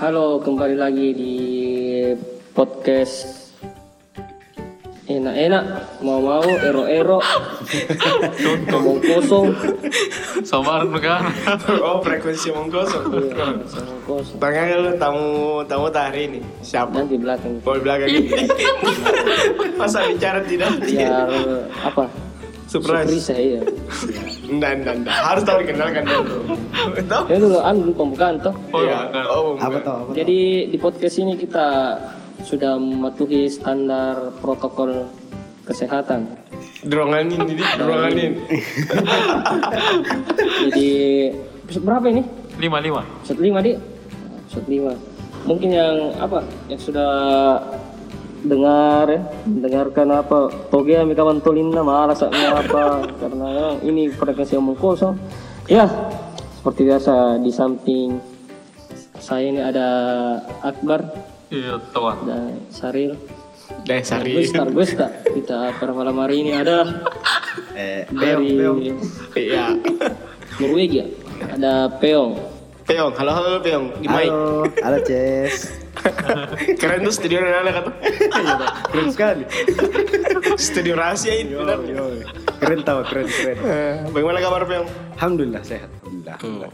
Halo, kembali lagi di podcast enak-enak, mau-mau, ero-ero, ngomong kosong, Sabar kan. oh frekuensi omong kosong. iya, ngomong kosong. Bang lu tamu tamu hari ini siapa? Dan di belakang Oh di belakang ini. Masa bicara tidak? biar apa? Surprise. Surprise ya. Enggak, enggak, enggak. Harus tahu dikenalkan dulu. Tahu? Ya dulu anu pembukaan toh. Oh, Iya. Oh, Apa? Apa Jadi di podcast ini kita sudah mematuhi standar protokol kesehatan. Dorongan ini, Dik. dorongan ini. Jadi episode berapa ini? Lima lima. Episode 5 di Episode 5 Mungkin yang apa Yang sudah Dengar ya Mendengarkan apa Toge ami kawan tolina Malas apa Karena ya, ini frekuensi omong kosong Ya Seperti biasa Di samping Saya ini ada Akbar Iya, tua. Dan Saril Deh, sari. Gus Gus tak Kita pada malam hari ini ada Eh, Dari Iya. Norwegia Ada Peong Peong, halo halo Peong. Mic. Halo, halo Ces. Keren tuh studio anak kata. Keren sekali. Studio rahasia ini. Yo, yo. Keren tau, keren, keren. Eh, Bagaimana kabar Peong? Alhamdulillah sehat. Alhamdulillah.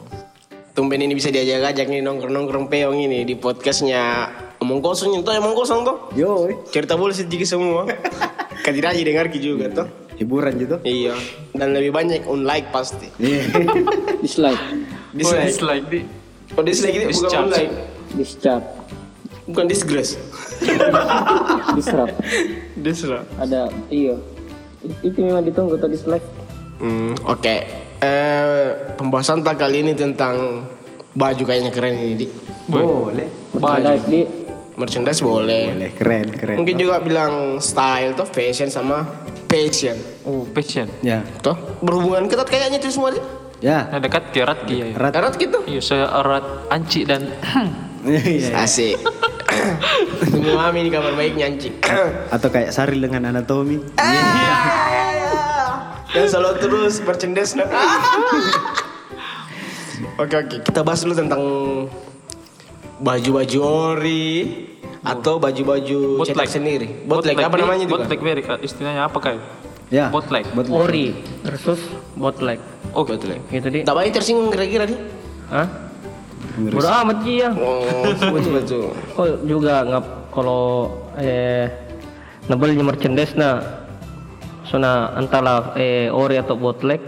Tumben ini bisa diajak-ajak nih nongkrong-nongkrong Peong ini di podcastnya Omong Kosong itu emang kosong tuh. Yo, Cerita boleh sedikit semua. Aja dengar Ki juga tuh. hiburan gitu. Iya. Dan lebih banyak unlike pasti. Iya. Dislike Oh, Dislike. dislike di. Oh dislike itu bukan unlike. Discharge Bukan disgrace. Disrupt Dislike. ada iya itu memang ditunggu tuh dislike Hmm, oke. Eh, pembahasan tak kali ini tentang baju kayaknya keren ini, Dik. Boleh. merchandise di Merchandise boleh. Boleh, keren, keren. Mungkin juga bilang style tuh fashion sama passion. Oh, passion. Ya. Tuh, berhubungan ketat kayaknya itu semua. Dik. Ya. Nah, dekat ke erat ki ya. Gitu. Iya, saya erat anci dan Iya. Asik. Mami ini kabar baik nyanci. Atau kayak Saril dengan anatomi. Dan selalu terus nah. Oke oke, kita bahas dulu tentang baju-baju ori atau baju-baju cetak sendiri. Bootleg apa namanya itu? Bootleg very istilahnya apa kayak? Ya. Bootleg. Bootleg. ori versus bootleg Oh, Bootleg. itu di Tak banyak tersinggung kira-kira nih. Hah? Bodo amat Ji, ya Oh, betul. kok juga nggak kalau eh nabelnya merchandise na sona antara eh ori atau bootleg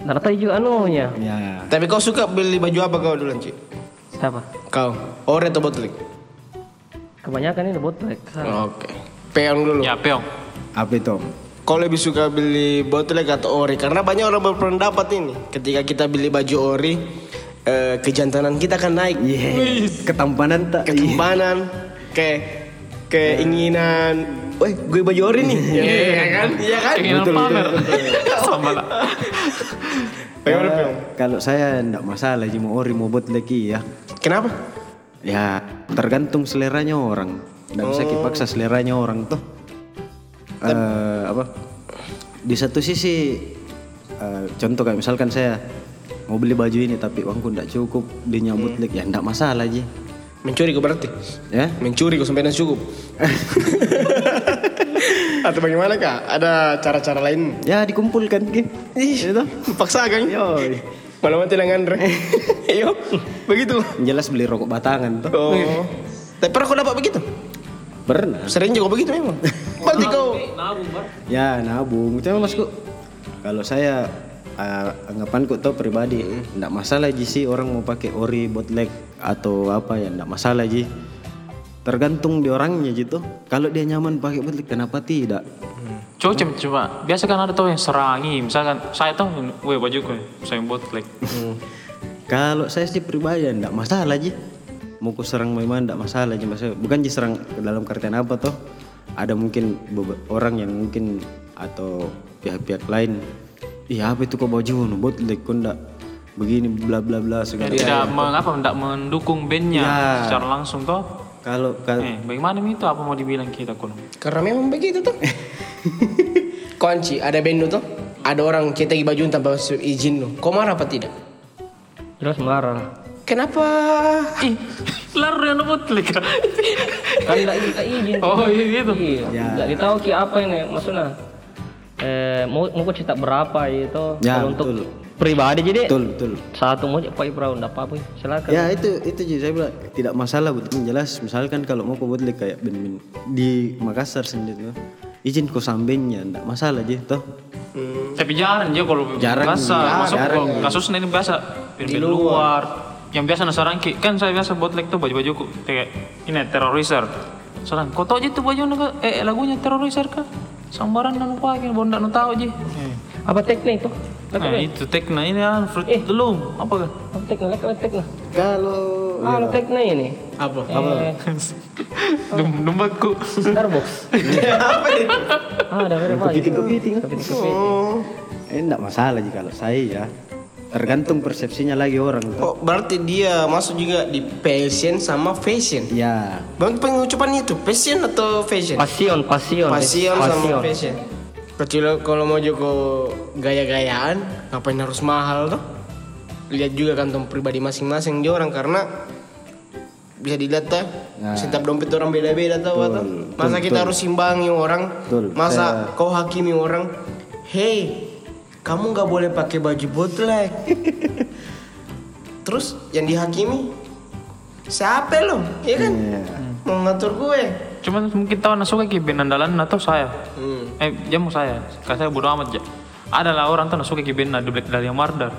Narata juga anunya Ya. Tapi kau suka beli baju apa kau dulu, Ci? siapa Kau, ori atau bootleg? kebanyakan ini bootleg Oke. Peong dulu. Ya, peong. Apa itu? Kau lebih suka beli bootleg atau ori? Karena banyak orang berpendapat ini. Ketika kita beli baju ori, eh, kejantanan kita akan naik. Iya. Ketampanan tak? Ketampanan, ke keinginan. Weh, gue baju ori nih. Iya kan? Iya kan? Keinginan pamer. Sama lah. Peong. Kalau saya enggak masalah, cuma ori mau buat lagi ya. Kenapa? Ya, tergantung seleranya orang. Nggak bisa dipaksa seleranya orang tuh. Eh, apa? Di satu sisi, eh, contoh kayak misalkan saya mau beli baju ini tapi uangku nggak cukup, dia nyambut lagi, ya nggak masalah aja. Mencuri kau berarti? Ya, Mencuri kau sampai cukup. Atau bagaimana kak? Ada cara-cara lain? ya dikumpulkan gitu. Itu. Paksa kan? Yo, Malam mati dengan Andre. Iyo, begitu. jelas beli rokok batangan tuh. Oh. Tapi pernah kau dapat begitu? Pernah. Sering juga begitu memang. Berarti kau Ya nabung, cuma masku. Kalau saya uh, anggapanku tuh pribadi, nggak masalah ji sih orang mau pakai ori bootleg atau apa ya, nggak masalah ji. Tergantung di orangnya gitu. Kalau dia nyaman pakai bootleg, kenapa tidak? Coba coba, coba. Biasa kan ada tuh yang serangi. Misalkan saya tuh, weh baju gue, saya bootleg. Kalau saya sih pribadi nggak masalah ji. Mau ku serang memang nggak masalah ji. Maksudnya, bukan ji serang dalam artian apa toh? Ada mungkin orang yang mungkin atau pihak-pihak lain. Iya apa itu kok baju nu kok nggak begini bla bla bla segala. Tidak mengapa, tidak mendukung bandnya Ya. secara langsung toh. Kalau kal- Eh, bagaimana itu apa mau dibilang kita kun? Karena memang begitu tuh. Kunci ada band tuh. Ada orang cetak baju tanpa izin lu. Kau marah apa tidak? Jelas marah. Kenapa Ih, lalu yang bootleg. kan enggak kita izin Oh, iya gitu. iya Ya. enggak ditahu ki apa ini maksudnya eh mau mau cetak berapa itu Ya, kalau untuk betul. pribadi jadi Betul, betul. satu mau pak Ibrahim enggak apa-apa silakan Ya itu itu juga saya bilang tidak masalah betul jelas misalkan kalau mau bootleg kayak ben, ben, di Makassar sendiri tuh izin kau sambengnya enggak masalah aja toh. Tapi jarang aja kalau Jarang, biasa. iya, Masuk jarang, kalau iya. kasusnya ini biasa di luar. Yang biasa nasarangki kan saya biasa bootleg tuh baju-bajuku. Kayak ini terrorizer. Sarang, kau tahu aja tuh baju naga, eh lagunya terrorizer kah? Sambaran nanu pakai, bonda nu tahu aja. apa teknik itu Nah, itu tekna ini kan fruit Eh. belum apa kan? apa teknik apa teknik Kalau ah teknik ini. Apa? Eh, Dum Dumbaku. Starbucks. Apa itu? Ah ada berapa kepiting kepiting. kepiting oh. Eh enggak masalah sih kalau saya ya. Tergantung persepsinya lagi orang tuh. Oh, berarti dia masuk juga di passion sama fashion. Ya, Bang pengucapan itu passion atau fashion? pasion pasion Passion sama fashion. Kecuali kalau mau juga gaya-gayaan, ngapain harus mahal tuh? Lihat juga kantong pribadi masing-masing dia orang karena bisa dilihat tuh Nah. setiap dompet orang beda-beda tuh atau masa kita harus imbangi orang Betul. masa kau hakimi orang hey kamu nggak boleh pakai baju bootleg terus yang dihakimi siapa lo ya kan Iya. mau ngatur gue Cuman mungkin tahu nasuka ki band andalan atau saya. hmm. Eh, jamu saya. Karena saya bodo amat ya. Ada lah orang tuh nasuka ki band di Black Dahlia Mardar.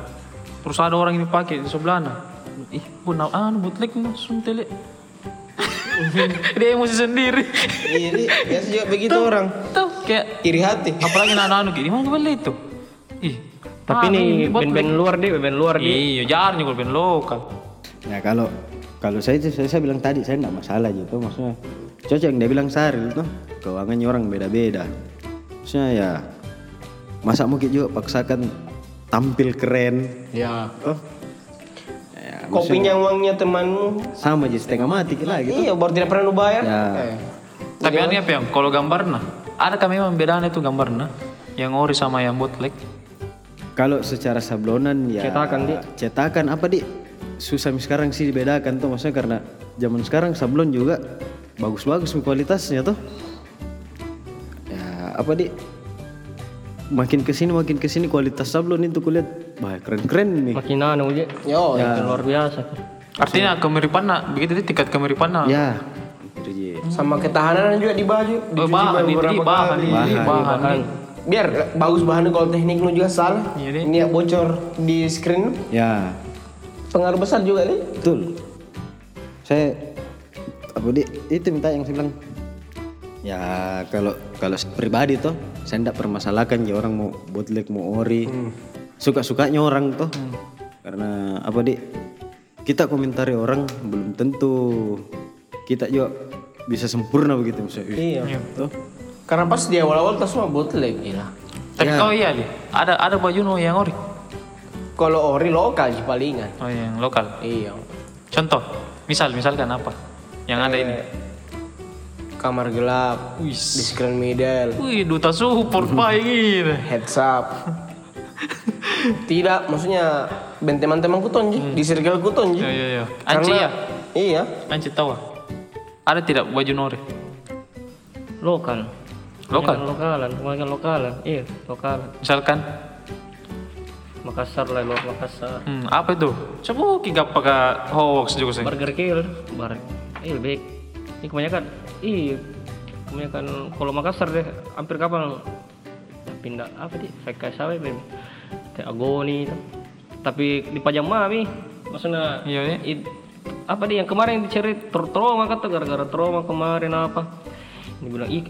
Terus ada orang ini pakai di sebelahnya. Ih, bu nah, anu bootleg nah, suntele. Dia emosi sendiri. iya biasa juga begitu orang Tuh, kayak iri hati apalagi anak-anak kayak di mana beli itu? Ih, tapi ah, ini bootleg. band-band luar deh band luar deh Iya, jarang juga band lokal. Ya kalau kalau saya itu saya, saya bilang tadi saya enggak masalah gitu maksudnya cocok yang dia bilang Saril tuh keuangannya orang beda-beda. Maksudnya ya masa mungkin juga paksakan tampil keren ya toh. Ya, kopinya uangnya temanmu sama aja setengah mati lah gitu. iya baru tidak pernah lu bayar Ya. Eh. Tapi aneh apa yang kalau gambarnya, adakah memang bedanya itu gambarnya? Yang ori sama yang bootleg? Kalau secara sablonan ya Cetakan, Di. Cetakan apa di? Susah sekarang sih dibedakan tuh maksudnya karena zaman sekarang sablon juga bagus-bagus kualitasnya tuh. Ya apa di? Makin ke sini makin ke sini kualitas sablon itu kulihat wah keren-keren nih. makin anu aja yo Makin luar biasa Artinya kemiripannya, begitu itu tingkat kemiripannya. Ya. Itu je. sama ketahanan juga di baju Oh, bahan, ini beberapa bahan, kali. ini bahan. bahan biar bagus bahannya kalau teknik lu juga salah. Iya, ini ya bocor di screen. Ya, pengaruh besar juga nih betul. Saya apa di itu minta yang saya bilang. Ya kalau kalau pribadi tuh saya tidak permasalahkan ya orang mau bootleg mau ori. Suka sukanya orang tuh karena apa di kita komentari orang belum tentu kita juga bisa sempurna begitu maksudnya. Ih, iya. Tuh karena pas di awal-awal tas semua bootleg gila Tapi kau iya, Li. Ada ada baju no yang ori. kalau ori lokal sih palingan Oh, yang lokal. iya Contoh, misal misalkan apa? Yang ada ini. kamar gelap Wih. di screen middle Wih, duta support baik gitu. heads up tidak maksudnya ben teman-teman kuton Ji. di circle kuton Ji. Ya ya ya. Anci ya. iya Anci tahu. ah? Ada tidak baju nori? lokal Lokal? Lokalan kebanyakan lokalan. Iya lokal Misalkan, Makassar lah luar Makassar. Hmm, apa itu? Coba kita pakai hoax juga sih. burger kill. Bar iya baik. Ini kebanyakan iya kebanyakan kalau Makassar deh hampir kapan pindah apa sih? Kayak sawe ben kayak agoni tapi di pajang mami maksudnya Iya ya. i- apa dia yang kemarin dicari tra- trauma kata gara-gara trauma kemarin apa? Dia bilang ih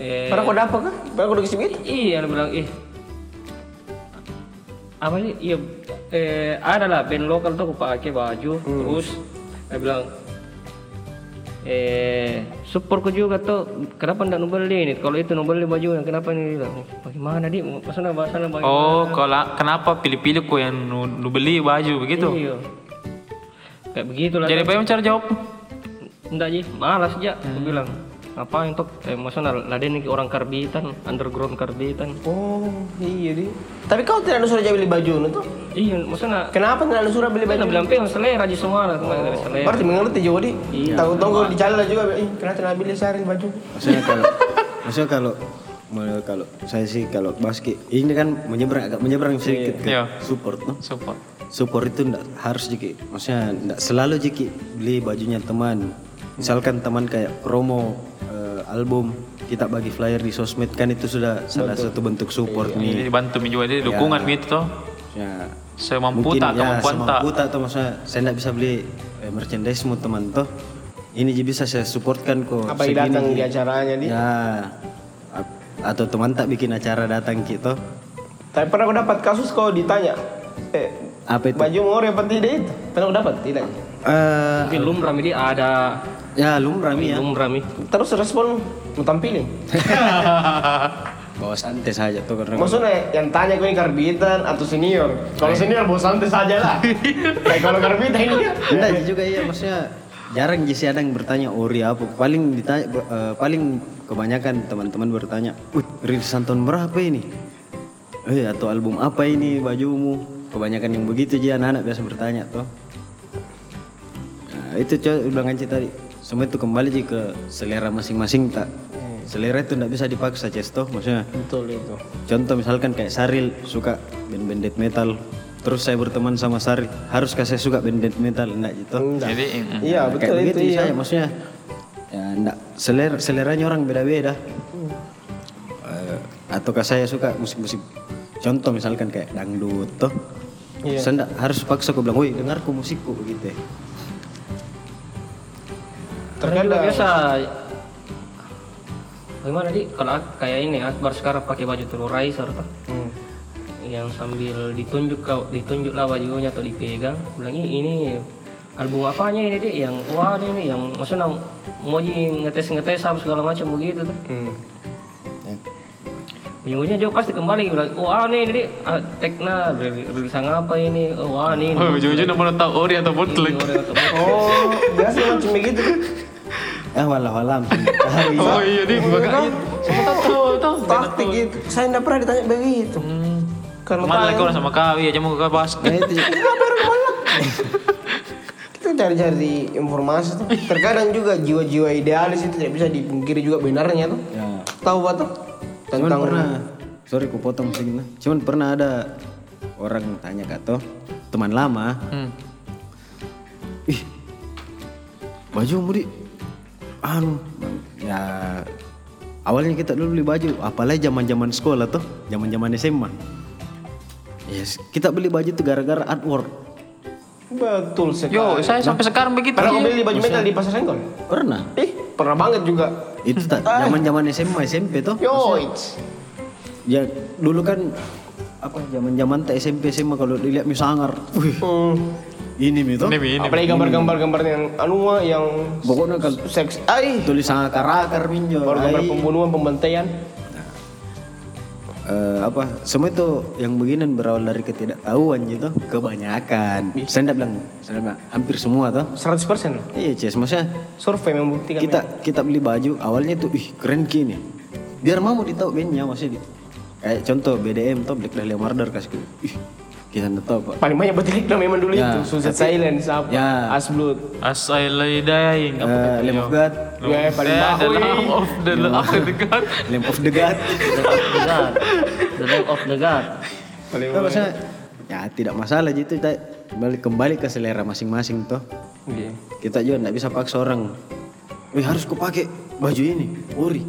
eh, karena kau dapat kan baru kau gitu Iya, dia bilang ih. Apa sih? Iya, eh ada lah band lokal tuh aku pakai baju, terus dia bilang eh support ku juga tuh kenapa ndak beli ini? Kalau itu beli baju kenapa ini? Dia bilang, bagaimana di maksudnya bahasanya bagaimana? Oh, kalau kenapa pilih-pilih kau yang nu, nu beli baju begitu? iya. Kayak begitu lah Jadi yang cara jawab? enggak ji. Malas aja aku bilang ngapain tuh eh maksudnya laden ini orang karbitan underground karbitan oh iya di tapi kau tidak ada suruh beli baju nu tuh Iya, maksudnya Kenapa nggak lu suruh beli Kan baju? bilang pengen selera aja semua lah, dari selera. Berarti mengerti juga di. Iya. Tahu tahu di jalan juga. Ih, kenapa tidak beli sehari baju? Maksudnya kalau maksudnya kalau kalau saya sih kalau basket ini kan menyeberang agak menyeberang sedikit ke Iya. support no? Support. Support itu enggak harus jiki. Maksudnya enggak selalu jiki beli bajunya teman. Misalkan teman kayak promo eh, album kita bagi flyer di sosmed kan itu sudah salah satu bentuk support nih. Ini dibantu mi juga jadi dukungan mi itu toh. Ya, Saya mampu mungkin tak, ya kemampuan tak. tak atau maksudnya saya enggak bisa beli eh, merchandise mu teman toh. Ini jadi bisa saya supportkan kok. Apa yang datang di acaranya di? Ya. A- Atau teman tak bikin acara datang gitu. Tapi pernah aku dapat kasus kau ditanya, eh, Apa itu? baju mau apa tidak itu? Pernah aku dapat tidak? Eh, Tapi lumrah dia ada ya lumrah mi ya. lumrah mi. Terus respon mau tampilin. Bawa santai saja tuh karena Maksudnya yang tanya gue ini karbitan atau senior. Kalau senior bawa santai saja lah. Kayak kalau karbitan ini ya. Enggak juga iya maksudnya jarang sih ada yang bertanya ori apa. Paling ditanya eh, paling kebanyakan teman-teman bertanya, "Wih, rilisan tahun berapa ini?" Eh, atau album apa ini bajumu? Kebanyakan yang begitu aja anak-anak biasa bertanya tuh. Nah, itu coba bilang tadi. Semua itu kembali aja ke selera masing-masing tak. Selera itu enggak bisa dipaksa Cesto maksudnya. Betul itu. Contoh misalkan kayak Saril suka band-band death metal, terus saya berteman sama Saril, haruskah saya suka band death metal enggak gitu? Enggak. Jadi mm, Iya Nah, betul kayak itu begitu iya. saya maksudnya ya enggak selera seleranya orang beda-beda. Eh, ataukah saya suka musik-musik contoh misalkan kayak dangdut toh. Iya. Saya enggak harus paksa aku bilang, "Woi, dengarku musikku" begitu. Ya. Terkadang biasa Bagaimana di kalau ak- kayak ini Akbar sekarang pakai baju telur riser tuh. Hmm. yang sambil ditunjuk kau ditunjuk lah bajunya atau dipegang bilang "Ih, ini album apanya ini dia yang wah ini yang maksudnya mau ngetes ngetes apa segala macam begitu tuh Hmm. ujung-ujungnya juga pasti kembali bilang wah ini ini ah, tekna ril- rilisan apa ini oh, wah ini Oh, ujung-ujungnya mau tahu ori atau bootleg. Bootleg. Oh, biasa macam begitu. Ah, walau alam. Oh iya? Siapa tahu tahu tahu. Taktik gitu. Saya enggak pernah ditanya begitu. Kalau Malah kau sama kawi aja mau ke basket. Nah, itu kita cari-cari informasi tuh. Terkadang juga jiwa-jiwa idealis itu tidak bisa dipungkiri juga benarnya tuh. ya. Tahu apa tuh? Cuman Tentang pernah, sorry ku potong sedikit. nah. Cuman pernah ada orang tanya kata teman lama, Hmm. ih baju di anu ya awalnya kita dulu beli baju apalagi zaman zaman sekolah tuh zaman zaman SMA yes kita beli baju tuh gara-gara artwork betul sekali. Yo, saya sampai sekarang begitu. Pernah beli baju metal di pasar Senggol? pernah Ih, pernah banget juga. itu tak zaman zaman SMA SMP tuh Yo, ya dulu kan apa zaman zaman tak SMP SMA kalau dilihat misangar wih Hmm. Ini ini. Apalagi gambar-gambar-gambar yang anu yang pokoknya kan seks. Ai, tulisan akar-akar minjo baru gambar pembunuhan, pembantaian. Eh, apa semua itu yang beginian berawal dari ketidaktahuan gitu kebanyakan saya enggak bilang saya bilang hampir semua tuh 100% loh. iya Ces maksudnya Survei membuktikan. kita kita beli baju awalnya tuh ih keren gini biar mau ditahu bandnya maksudnya kayak contoh BDM tuh Black Dahlia Murder kasih ih kita enggak tahu pak. Paling banyak betul itu memang dulu Ya, itu. Suicide tapi- Silence apa Ya. Asblood As I lay dying. Apa Eh, tuh? Lamb of God. Ya paling Eh, bahu the lamb of the of the god. Lamb of the God. The God the Lamb of the God. Paling Nah, maksudnya ya tidak masalah gitu kita kembali kembali ke selera masing-masing tuh Iya. kita juga nggak bisa paksa orang. Wih harus kau pakai baju ini. Ori.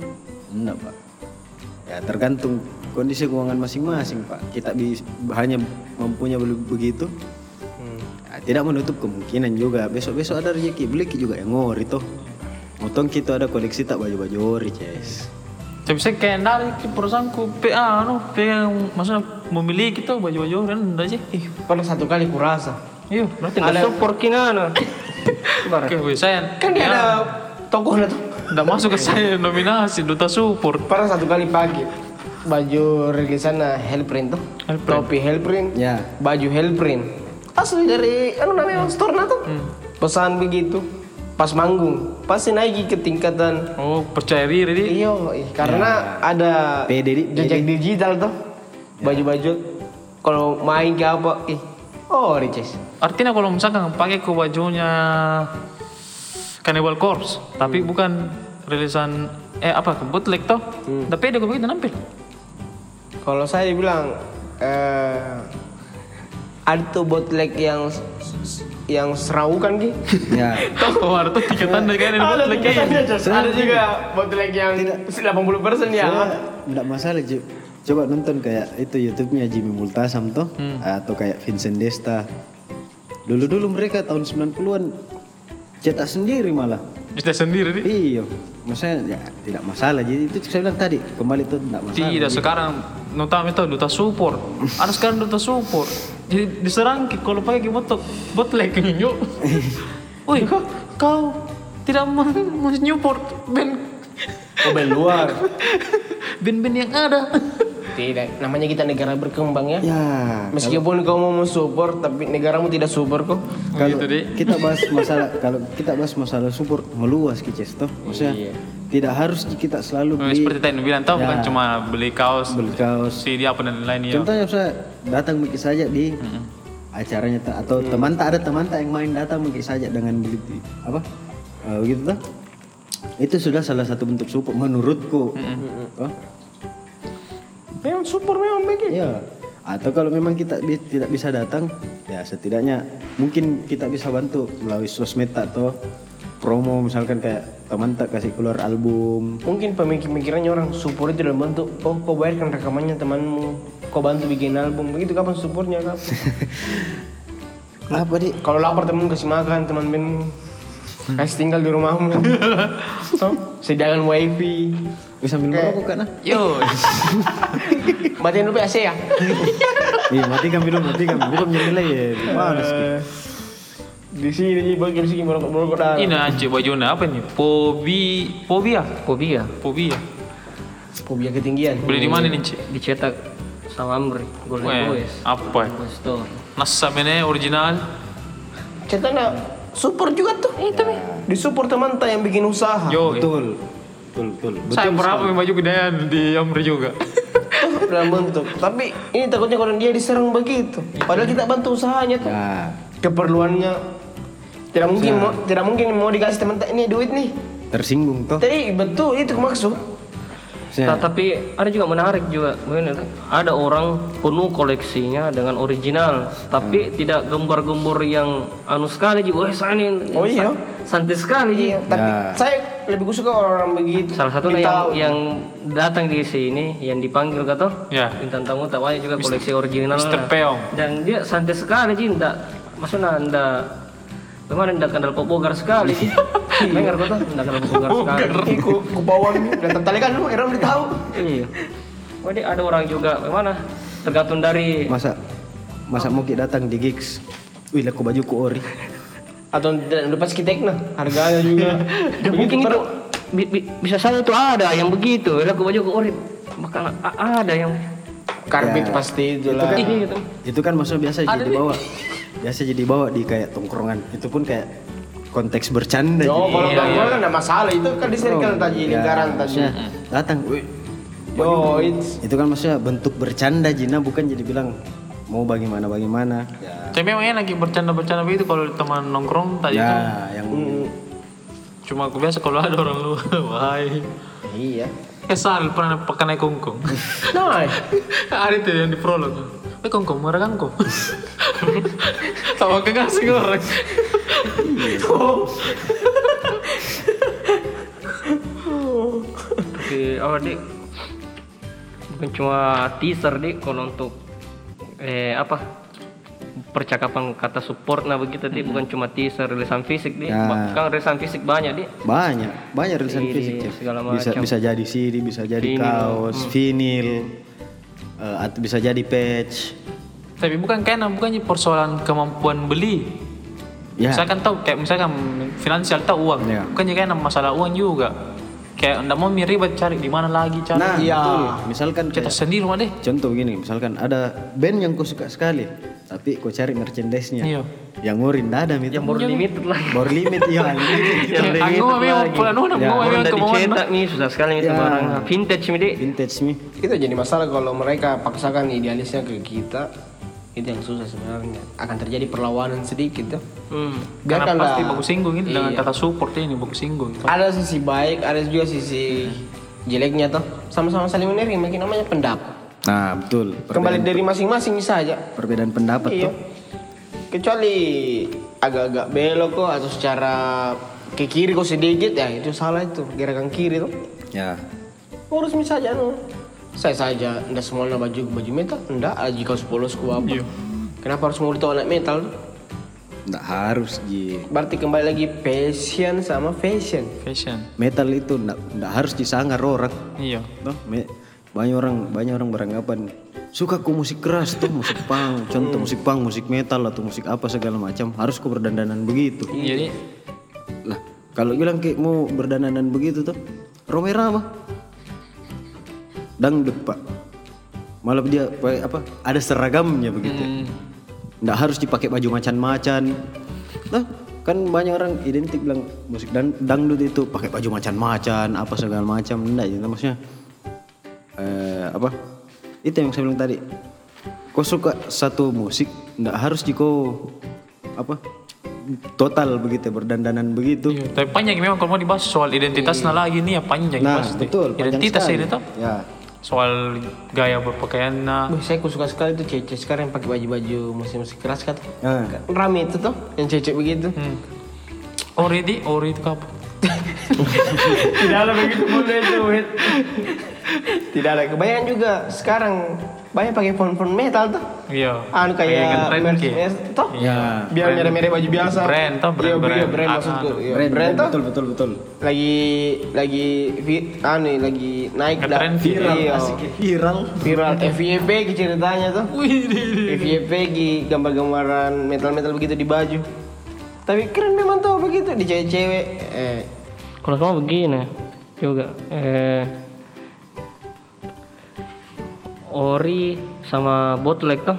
Enggak pak. Ya tergantung kondisi keuangan masing-masing pak. Kita bi- hanya mempunyai begitu. Ya, tidak menutup kemungkinan juga. Besok-besok ada rezeki beli juga yang ori tuh Motong kita ada koleksi tak baju-baju ori Ces. Tapi saya kayak dari perusahaanku PA, anu, yang maksudnya memiliki tuh baju-baju kan enggak sih? Ih, pernah satu kali kurasa. Iya, berarti tinggal support kinana Oke, weh, saya kan dia ada tokohnya tuh enggak masuk ke saya nominasi duta support. pernah satu kali pakai baju rilisan Hellprint tuh. Hellprint. topi Hellprint. Ya. Baju Hellprint. Asli dari anu namanya store tuh. Pesan begitu. Pas manggung. Pasti naik ke tingkatan. Oh, percaya diri dia. iya karena ada PD di- jejak digital tuh. Baju-baju. Kalau main ke apa ih. Oh, Ricis. Artinya kalau misalkan pakai ke bajunya Cannibal Corpse, tapi bukan rilisan eh apa bootleg toh. Tapi ada kok begitu nampil. Kalau saya bilang eh ada tuh bootleg yang yang seraukan gitu. Ya. Tahu ada tuh tiga tanda kayak ada bootleg ini. Ada juga bootleg yang 80 persen ya. Enggak masalah, Ji. Coba nonton kayak itu YouTube-nya Jimmy Multasam tuh atau kayak Vincent Desta. Dulu-dulu mereka tahun 90-an cetak sendiri malah. Bisa sendiri nih. Iya. Maksudnya ya tidak masalah. Jadi itu saya bilang tadi, kembali itu tidak masalah. Tidak sekarang notame itu duta support. Ada sekarang duta support. Jadi diserang kalau pakai botok bootleg yuk. Woi, kau tidak mau support band Oh, band luar. band-band yang ada. Tidak, namanya kita negara berkembang ya. Ya, Meskipun kau mau mensupport tapi negaramu tidak support kok. kalau Gitu, kita bahas masalah kalau kita bahas masalah support meluas kices toh. Maksudnya tidak harus kita selalu Oh, beli. Seperti tadi bilang tahu bukan cuma beli kaos, beli kaos. CD apa dan lain-lain ya. Contohnya saya datang mungkin saja di acaranya ta- atau teman tak ada teman tak yang main datang mungkin saja dengan begitu apa? Eh, begitu tuh itu sudah salah satu bentuk support menurutku. Oh, Memang support memang begitu. iya. Atau kalau memang kita bi- tidak bisa datang ya setidaknya mungkin kita bisa bantu melalui sosmed atau promo misalkan kayak teman tak kasih keluar album Mungkin pemikir-pemikirannya orang support itu dalam bentuk oh kau bayarkan rekamannya temanmu, kau bantu bikin album. Begitu kapan supportnya kapan? apa di Kalau lapar temen kasih makan teman ben kasih tinggal di rumahmu. Toh, Sediakan wifi. bisa minum rokok kan? Yo, Matiin dulu AC ya. iya matikan minum matikan minum nilai ya panas Ki. Di sini di bagian sini merokok merokok dah. ini anjir bajunya apa nih? Pobi, fobia, Fobia fobia. Fobia ketinggian. Beli di mana nih Cik? dicetak sama Amri Golden Weh, Boys. apa? ya? Boys Store. Nasa mene original. Cetaknya support juga tuh. Itu nih. Di support teman tak yang bikin usaha. Yo, eh. betul betul betul saya berapa baju gedean di Amri juga. Dalam bentuk. Tapi ini takutnya kalau dia diserang begitu. Padahal kita bantu usahanya tuh. ya Keperluannya tidak mungkin mau, tidak mungkin mau dikasih teman tak ini duit nih. tersinggung toh Tapi betul itu maksud. Saya- Nah, tapi ada juga menarik juga, Bener. ada orang penuh koleksinya dengan original, tapi tidak gembar-gembor yang anu sekali juga. Wah, saya ini Oh iya. santai sekali. Iya, tapi Ya. saya lebih suka orang begitu. Salah satu yang, yang datang di sini, yang dipanggil kata, Ya. bintang tamu tak banyak juga koleksi original. Lah. Peong. Dan dia santai sekali enggak, maksudnya enggak, Bagaimana enggak kendal popogar sekali Ji. Dengar kata, enggak kendal popogar sekali. Ku, ku bawaan dan tertalikan lu, era udah tahu. Iya. Jadi ada orang juga bagaimana? Tergantung dari masa masa mau kita datang di gigs wih laku baju ku ori Atau tidak lupa skitekna, harganya juga. Ya, mungkin itu bi- bi- bisa saja tuh ada yang begitu. Ya, aku baju ke ori. Maka ada yang Karbit pasti itu lah. ini gitu. itu kan maksudnya biasa jadi bawa biasa jadi bawa di kayak tongkrongan itu pun kayak konteks bercanda jadi. kalau gangguan kan enggak masalah. Itu kan di circle Oh, tadi, ya, lingkaran tadi. datang wih Yo, it's itu kan maksudnya bentuk bercanda Jina bukan jadi bilang mau bagaimana bagaimana ya Tapi memang enak gitu, bercanda-bercanda begitu kalau teman nongkrong tadi itu. ya yang Cuma aku biasa kalau ada orang luar, wahai. iya. Eh Sal pernah pakai naik kungkung. Nah, ada itu yang di prolog. Eh kungkung, marah kangkung. Tawa kegasing orang. Oke, oh dik. Bukan cuma teaser dik kalau untuk eh apa percakapan kata support nah begitu dik bukan cuma teaser rilisan fisik dik Ya. bahkan rilisan fisik banyak dik banyak banyak rilisan CD, fisik ya. segala bisa macam. bisa jadi CD bisa jadi Vinyl. kaos vinil eh, atau bisa jadi patch Tapi bukan karena bukannya persoalan kemampuan beli. ya Misalkan tahu kayak misalkan finansial tahu uang. Ya. Bukannya karena masalah uang juga. Kayak enggak mau ribet cari di mana lagi cari. nah Iya. betul. misalkan kayak, sendiri mah deh. contoh begini misalkan ada band yang kau suka sekali tapi kau cari merchandise-nya Iya. Yang ori ndak ada itu yang baru limited lah baru limit ya. Yang aku mah memang pulang nuna, mau memang dari kemauan. cetak nih susah sekali nih Ya. barang vintage nih dik vintage nih itu jadi masalah kalau mereka paksakan idealisnya ke kita itu yang susah sebenarnya akan terjadi perlawanan sedikit tuh Hmm. Karena Biarkanlah. pasti bagus singgung ini dengan Iya. kata support ini bagus singgung. ada sisi baik ada juga sisi jeleknya tuh sama-sama saling menerima namanya pendapat Nah betul. kembali dari masing-masing saja Perbedaan pendapat iya tuh. Kecuali agak-agak belok kok atau secara ke kiri kok sedikit ya itu salah itu gerakan kiri tuh Ya. urus saja no saya saja ndak semua na baju baju metal ndak aja kau sepolos ku apa kenapa harus mau anak metal? Nggak harus Ji. berarti kembali lagi passion sama fashion Fashion. Metal itu nggak harus disangar orang. Iya. Me- banyak orang banyak orang beranggapan suka ku musik keras tuh musik punk. Contoh musik punk musik metal atau musik apa segala macam. Harus ku berdandanan begitu. Jadi lah kalau bilang kayak mau berdandanan begitu tuh Romera mah dangdut pak. Malah dia pakai apa ada seragamnya begitu. Nggak harus dipakai baju macan-macan. Nah kan banyak orang identik bilang musik dan dangdut itu pakai baju macan-macan apa segala macam. Enggak gitu maksudnya eh, apa itu yang saya bilang tadi kau suka satu musik nggak harus jiko apa total begitu berdandanan begitu Iya, tapi panjang memang kalau mau dibahas soal identitasnya lagi nih ya panjang nah pasti. betul panjang Identitas sekali. ini tuh ya soal gaya berpakaiannya. Wih, saya ku suka sekali tuh cewek sekarang yang pakai baju-baju musik-musik keras kan nah rame itu tuh yang cewek begitu Hmm. Ori di, ori itu apa? tidak ada begitu boleh itu. Tidak ada kebanyakan juga. Sekarang banyak pakai font-font metal tuh. Iya. anu kayak merch toh ya biar merek-merek baju biasa. Brand toh, brand- iya, brand. iya, brand. Ah, maksudku. ah, iya, brand, brand toh betul betul betul. lagi lagi vi- anu lagi naik dah. viral. Iya. viral. Viral. FYP ki ceritanya tuh. FYP ki gambar-gambaran metal-metal begitu di baju. Tapi keren memang tuh begitu di cewek-cewek. Eh. Kalau kamu begini juga eh ori sama bootleg tuh.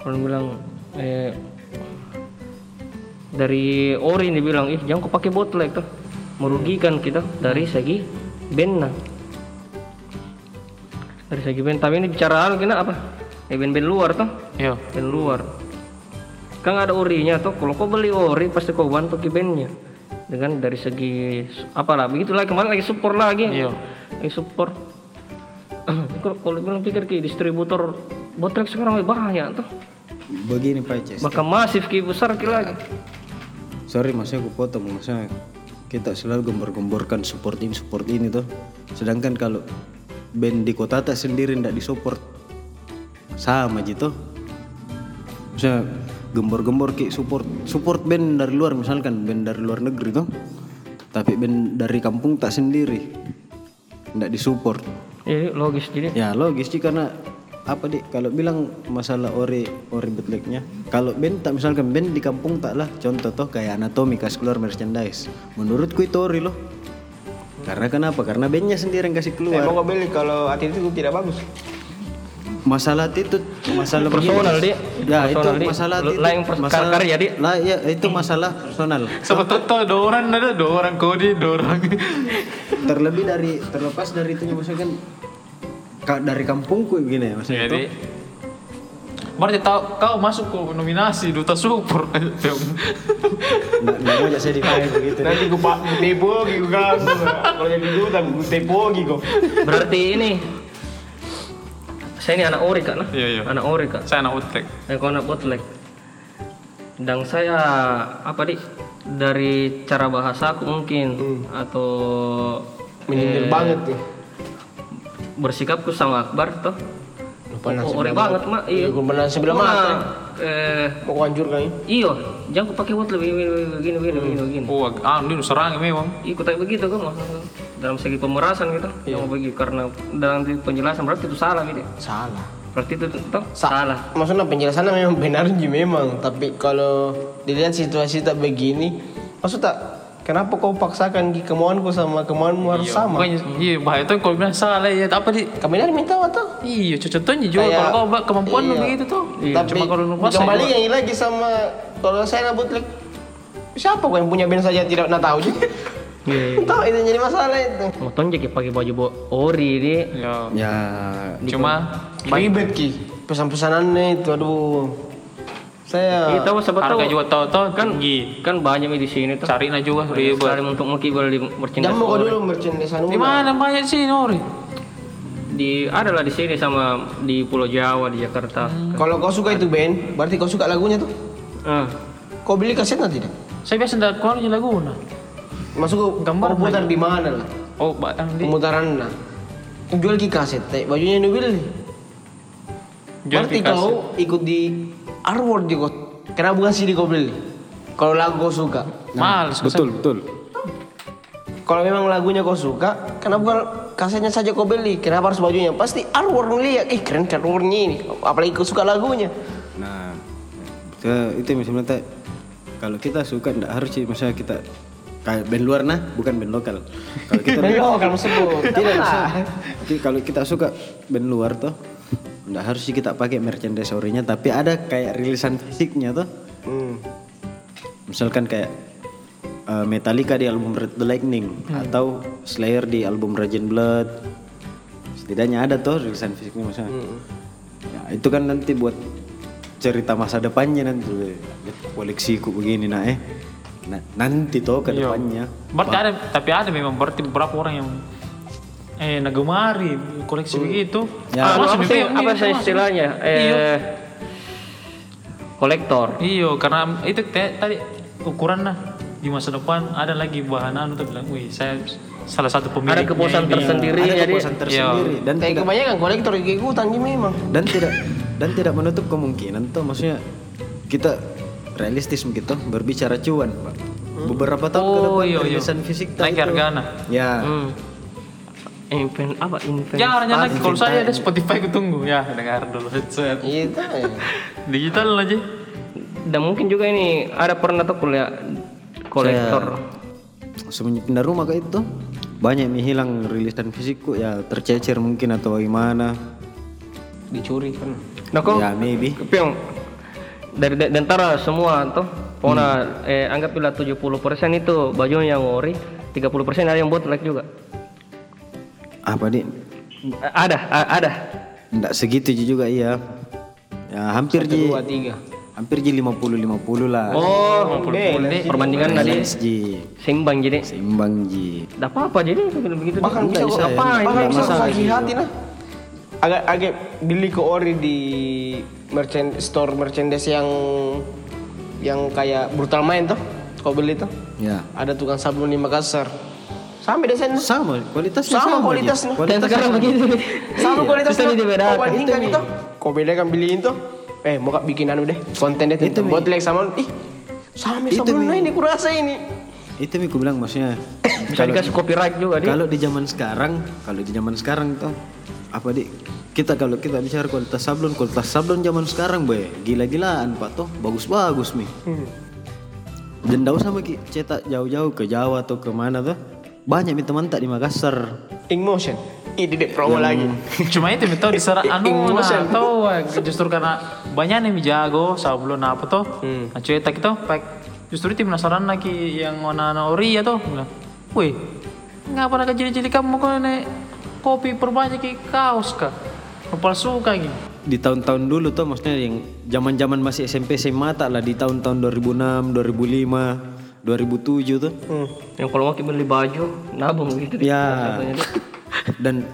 Kalau bilang eh dari ori ini bilang ih jangan kau pakai bootleg tuh merugikan kita dari segi band nah. Dari segi band tapi ini bicara hal kena apa? Eh band-band luar tuh Iya. band luar kan ada orinya tuh kalau kau beli ori pasti kau bantu ke bandnya dengan dari segi apalah begitulah kemarin lagi support lagi Iya. lagi support kalau bilang pikir ki distributor botrek sekarang lebih banyak tuh. Begini Pak Ces bahkan masif ki besar ki lagi. Sorry maksudnya aku potong. Maksudnya kita selalu gembor-gemborkan support ini support ini tuh. Sedangkan kalau band di kota tak sendiri ndak disupport sama gitu maksudnya gembor-gembor ki support support band dari luar misalkan band dari luar negeri tuh. Tapi band dari kampung tak sendiri ndak disupport jadi logis jadi Ya logis sih karena apa dik? Kalau bilang masalah ori ori bootlegnya kalau band tak misalkan band di kampung tak lah. Contoh toh kayak anatomi kas keluar merchandise. Menurutku itu ori loh. Karena kenapa? Karena bandnya sendiri yang kasih saya keluar mau beli kalau hati itu tidak bagus masalah itu masalah Personal. Dik. ya itu Personal, masalah itu lain masalah karya, Dik. lah ya itu masalah personal Sebetulnya tuh dua orang ada dua orang kodi dua orang. terlebih dari terlepas dari itu maksudnya kan ka- dari kampungku begini ya maksudnya Jadi itu Berarti tahu kau masuk ke nominasi duta support. nggak mau saya dipakai begitu nanti gue pak tepo lagi gue ganggu kalau jadi duta gue tepo lagi kok berarti ini saya ini anak ori kak nah. Iya, iya. anak ori kak. Saya anak utek. saya kau anak bootleg. Dan saya apa di dari cara bahasa aku mungkin. Atau menyindir banget tuh bersikapku sama Akbar tuh lupa oh, ori banget mak. Iya gue pernah sebelah mata eh mau hancur kan iyo. Jangan pakai bootleg begini begini begini begini begini Oh, ah, ini serang memang. ikut kayak begitu kan dalam segi pemerasan gitu yang begitu karena dalam penjelasan berarti itu salah gitu salah berarti itu toh salah maksudnya penjelasannya memang benar sih memang tapi kalau dilihat situasi tak begini maksud tak kenapa kau paksakan ki kemauanku sama kemauanmu harus sama Bukannya, iya, bahaya tuh kalau bilang salah ya. Apa di? kami dari minta atau Iya, contohnya juga Kayak- kalau kau bak- kemampuan iya. begitu tuh. tapi Cuma kalau lu kuasa. kembali yang lagi sama kalau saya nak bootleg siapa kau yang punya band saja tidak nak tahu sih iya tahu itu jadi masalah itu mau tonjek ya pakai baju bo ori ini Ya. ya Cuma ribet ki pesan-pesanannya itu aduh. Saya Kita tahu Harga juga tahu-tahu kan tinggi. kan banyak di sini tuh. Cari na juga ribet. Cari untuk mukibel di merchandise Jamu kau ori. dulu merchandise anu. Di mana banyak sih Nori? di ada lah di sini sama di Pulau Jawa di Jakarta. Kalau kau suka itu band, berarti kau suka lagunya tuh. Ah. Kau beli kasetnya tidak? Saya biasa keluar di Laguna. Masuk Gambar putar di mana lah? Oh, ba- ang di Pemutaran nah. Jual ki kaset, teh bajunya nu beli. jual Berarti di kaset. kau ikut di award juga. Kenapa bukan CD kau beli? Kalau lagu kau suka. Males. Betul, betul. Kalau memang lagunya kau suka, kenapa bukan kasetnya saja kau beli? Kenapa harus bajunya? Pasti artwork lihat, ih keren keren artworknya ini. Apalagi kau suka lagunya. Nah, itu misalnya kalau kita suka ndak harus sih misalnya kita kayak band luar nah, bukan band lokal. Kalau kita Band lokal tersebut. tidak bisa. Jadi kalau kita suka band luar tuh, ndak harus sih kita pakai merchandise orinya, tapi ada kayak rilisan fisiknya tuh. Hmm. Misalkan kayak uh, Metallica di album Red the Lightning atau Slayer di album Raging Blood. Setidaknya ada tuh rilisan fisiknya misalnya. Ya, itu kan nanti buat cerita masa depannya nanti koleksiku begini nah eh. Nah, nanti tuh ke depannya. Berarti ada, tapi ada memang berarti beberapa orang yang eh nagemari koleksi begitu. Ya. Ah, Apa, apa sih apa sih istilahnya? Iya. Eh kolektor. Iyo, karena itu te- tadi ukuran nah di masa depan ada lagi bahan anu tuh bilang, wih saya salah satu pemilik. Ada kepuasan tersendiri ada jadi kepuasan tersendiri dan Kayak tidak kebanyakan kolektor ikutan memang. dan tidak dan tidak menutup kemungkinan tuh maksudnya kita realistis begitu berbicara cuan pak beberapa tahun ke Oh, depan iya, iya. rilisan fisik Naik itu- hargana. ya hmm. Invent apa invent? Jangan jangan lagi kalau saya ada Spotify ku tunggu ya dengar dulu headset. Itu ya. Digital aja. Dan mungkin juga ini ada pernah tuh kuliah kolektor. semenjak pindah rumah kayak itu banyak yang hilang rilisan fisikku ya tercecer mungkin atau gimana Dicuri kan. Nah kok ya maybe Piong dari antara semua tuh pokoknya eh anggaplah 70% itu baju yang ori 30% ada yang bootleg juga. Apa nih A- ada a- ada. Nggak segitu juga iya. Ya hampir ji. Dua tiga. hampir ji 50 50 lah. Oh perbandingan tadi. Balance ji. Seimbang jadi seimbang ji. Tidak apa-apa jadi begitu Bahkan bisa kok. ngapain? Bahkan bisa masalah sakit hati nah. Agak agak beli ke ori di merchant store merchandise yang yang kayak brutal main tuh. Kau beli tuh. ya Ada tukang sablon di Makassar. Sampai desain sama kualitasnya Sama sama, kualitasnya. dan sekarang begitu Sama kualitasnya. Susah dibedakan. Kau bandingkan itu. Kau bedakan beliin tuh. Eh, mau bikin anu deh. Konten deh Itu, Mi. bootleg sama ih. Sama Mi. ini kurasa ini. Itu mi bilang maksudnya bisa dikasih copyright juga dia kalau di zaman sekarang kalau di zaman sekarang tuh apa di kita kalau kita bicara kualitas sablon kualitas sablon zaman sekarang boy gila-gilaan pak tuh bagus-bagus mi dan tidak usah Ki, cetak jauh-jauh ke Jawa atau ke mana tuh banyak mi teman tak di Makassar In motion. Ini deh promo lagi. Cuma itu tahu diserah anu Emotion. nah, tahu justru karena banyak nih jago sablon apa tuh. Hmm. Nah, cetak itu pak justru itu penasaran lagi yang warna ori ya tuh. Bilang, Wih, nggak pernah kejeli-jeli kamu kok nih kopi perbanyak ki kaos kah? Palsu kayak gitu. di tahun-tahun dulu tuh maksudnya yang zaman-zaman masih SMP SMA tak lah di tahun-tahun 2006 2005 2007 tuh Hmm. yang kalau mau beli baju nabung gitu Ya. Dan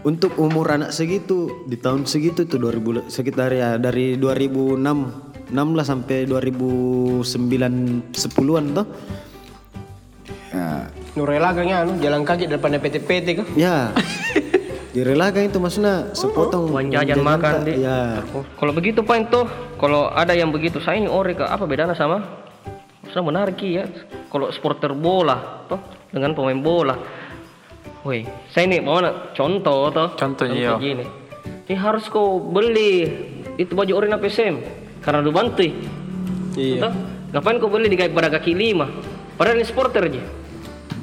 untuk umur anak segitu di tahun segitu tuh 2000 sekitar ya dari 2006 16 sampai 2009 10-an tuh. Ya, Nurela kayaknya anu jalan kaki depan PT-PT kan. ya. Direlakan itu maksudnya sepotong uang jajan makan deh Ya. Oh, kalau begitu pak tuh kalau ada yang begitu saya ini ori ke apa bedanya sama saya menarik ya kalau supporter bola toh dengan pemain bola Woi, saya ini mau nak contoh toh. Contohnya, iya. gini. Ini harus kau beli itu baju ori PSM karena lu bantu. Iya. Ngapain kau beli di pada kaki lima? Padahal ini supporter aja.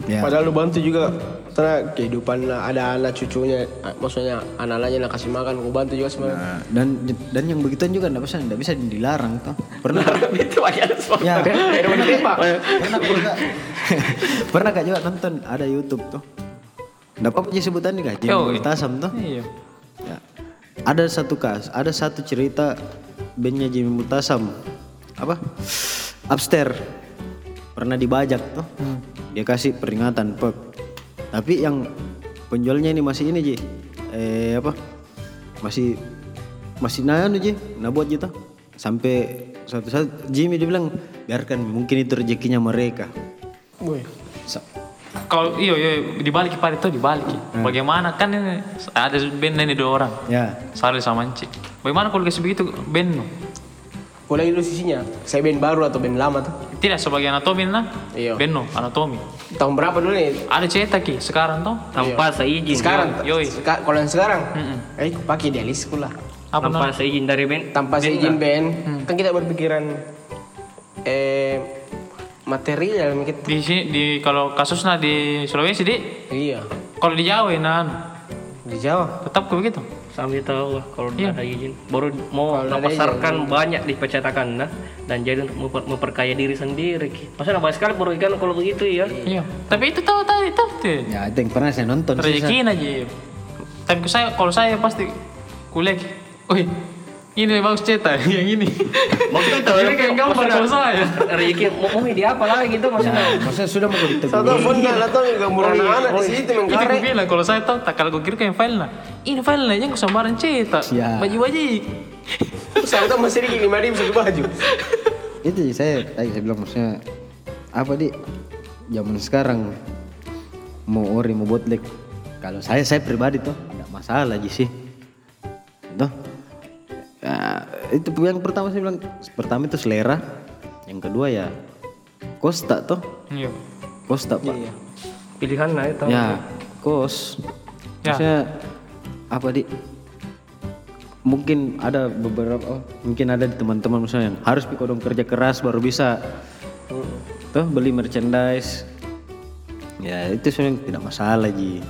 Ya. Padahal lu bantu juga karena kehidupan ada anak cucunya, ah, maksudnya anak-anaknya nak kasih makan, gue bantu juga sebenarnya. Nah, dan dan yang begituan juga enggak bisa enggak bisa dilarang tuh. Pernah itu aja ya. pernah pernah pernah kak juga nonton ada YouTube tuh. Enggak apa-apa aja sebutan nih kak. Jangan Tasam tuh. Iya. Ya. Ada satu kas, ada satu cerita bandnya Jimmy Multasam apa? Upstairs. Pernah dibajak tuh. Dia kasih peringatan pek tapi yang penjualnya ini masih ini Ji. Eh apa? Masih masih nah anu Ji? Nah buat gitu sampai suatu saat Jimmy dia bilang biarkan mungkin itu rezekinya mereka. Sa- Kalau iyo iyo dibalik pada itu dibalik. Bagaimana kan ini ada band ini dua orang. ya Sarli sama Anci. Bagaimana kalau kasih begitu band? Boleh dulu sisinya. Saya band baru atau band lama tuh? Tidak sebagai anatomi nah. Iya. Band no, anatomi. Tahun berapa dulu nih? Ada cetak ki sekarang tuh. tanpa seizin Sekarang. Yoi. Seka- kalau yang sekarang, Mm-mm. eh pakai idealis pula. Apa tanpa no? seizin dari band Tanpa seizin band, kan kita berpikiran eh material kita. Di sini di kalau kasusnya di Sulawesi di Iya. kalau di Jawa nah anu, Di Jawa. tetap ke begitu. sambil tahu lah kalau Iya. ada izin baru mau Kalau pasarkan banyak di percetakan nah dan jadi untuk memper- memperkaya diri sendiri masa nambah sekali merugikan kalau begitu ya Iya. Tapi itu tahu tadi tahu tuh. ya itu yang pernah saya nonton. Rezeki aja. Tapi saya kalau saya pasti kuliah. Ki. Ini bagus cetak yang ini. maksudnya itu Ini kayak gambar kalau saya. rezeki mau mau di apa lagi gitu maksudnya maksudnya sudah mau ditegur Satu pun nggak atau gambar anak-anak di situ Itu mengkare. gue bilang kalau saya tahu tak kalau gue kira kayak file nah. Ini file nah yang cetak. Siap. Baju baju. Saya tahu masih dikit lima ribu satu baju. itu sih saya tadi saya bilang maksudnya apa di zaman sekarang mau ori mau botlek kalau saya saya pribadi tuh tidak masalah aja sih tuh ya, itu yang pertama saya bilang pertama itu selera yang kedua ya kosta tuh Iya. kosta pak. Pilihan nah itu ya kos. Ya. maksudnya apa di mungkin ada beberapa oh, mungkin ada di teman-teman misalnya yang harus pikir dong kerja keras baru bisa. Tuh beli merchandise. Ya itu sebenarnya tidak masalah ji.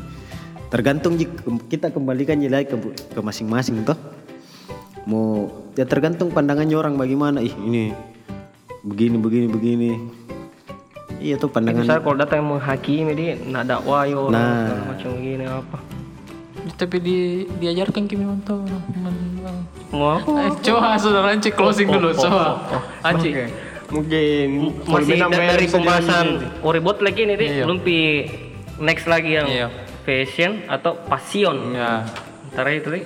Tergantung ji kita kembalikan ji lagi ke, ke masing-masing toh mau ya tergantung pandangannya orang bagaimana ih ini begini begini begini iya tuh pandangan misalnya kalau datang yang menghakimi dia nak dakwah yo Nah. macam begini apa Tapi di diajarkan kimi mantu. mau apa Eh, coba saudara Anci closing dulu, coba. Anci. Mungkin masih kalau da- bayar dari pembahasan Oribot lagi nih deh Iya. belum pi next lagi yang Iya. fashion atau passion Ya. antara itu deh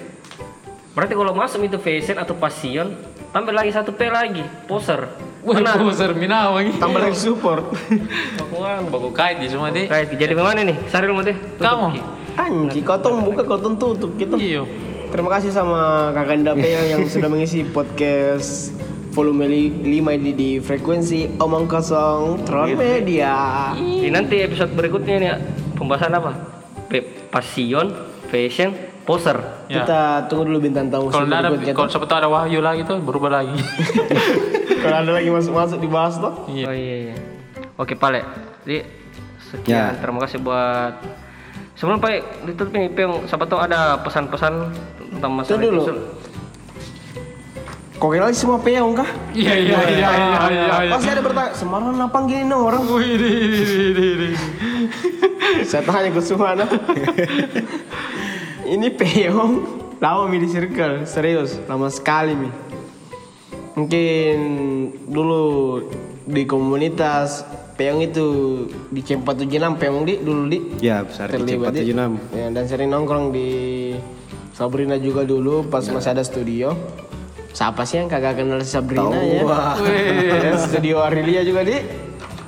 berarti kalau masuk itu fashion atau passion tambah lagi satu P lagi poser Wah, poser minawang. tambah lagi support. Bakuan. Bagus kait di semua deh. Kayak jadi bagaimana nih? Saril mau deh. Kamu. Anji, kau tuh buka kau tuh tutup gitu. Iya. Terima kasih sama Kakak Dape yang sudah mengisi podcast volume 5 ini di frekuensi Omong Kosong Tron Media. Di nanti episode berikutnya nih pembahasan apa? Passion, fashion, poser. Ya. Kita tunggu dulu bintang tamu Kalau ada kalau siapa tahu ada wahyu lagi tuh berubah lagi. Kalau ada lagi masuk-masuk dibahas tuh. Iya. Oh iya iya. Oke, Pale. Jadi sekian. Ya. Terima kasih buat Sebelum Pak ditutup nih, Peng, siapa tahu ada pesan-pesan tentang masalah Tunggu dulu. Kok kira lagi semua peong kah? Iya iya iya iya iya. iya. Pasti ada bertanya, Semarang apa gini orang? Wih, di, di, di, di, di. Saya tanya ke semua. Ini peong lama mi di circle, serius, lama sekali mi. Mungkin dulu di komunitas peong itu di C476 peong di dulu di Ya, besar di terlibat di. 476. Ya, dan sering nongkrong di Sabrina juga dulu pas masih ada studio. Siapa sih yang kagak kenal Sabrina ya? Dan studio Arilia juga di.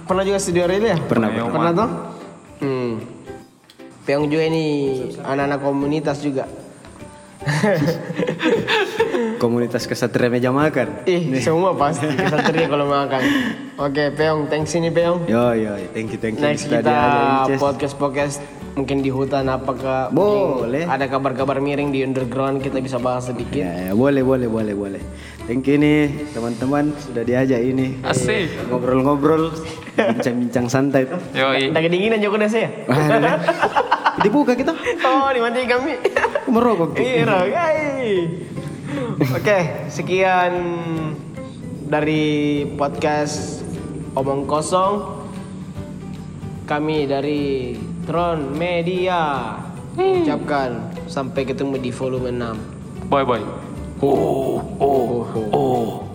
Pernah juga studio Arilia? Pernah, pernah. Pernah toh? Hmm. Peong juga ini anak-anak komunitas juga. Komunitas kesatria meja makan. Ih, semua pasti kesatria kalau makan. Oke, Peong, thanks ini Peong. Yo yo, thank you thank you. Next kita Inces. podcast podcast mungkin di hutan apakah Boleh. ada kabar-kabar miring di underground kita bisa bahas sedikit. Ya, ya, boleh boleh boleh boleh. Thank you nih teman-teman sudah diajak ini Asik. ngobrol-ngobrol, bincang-bincang santai tuh. Yoi. Udah kedinginan juga udah saya. Dibuka kita. Oh, dimatiin kami. Merokok. Iya, guys. Oke, sekian dari podcast Omong Kosong. Kami dari Tron Media ucapkan sampai ketemu di volume 6. Bye bye. Oh, oh, oh.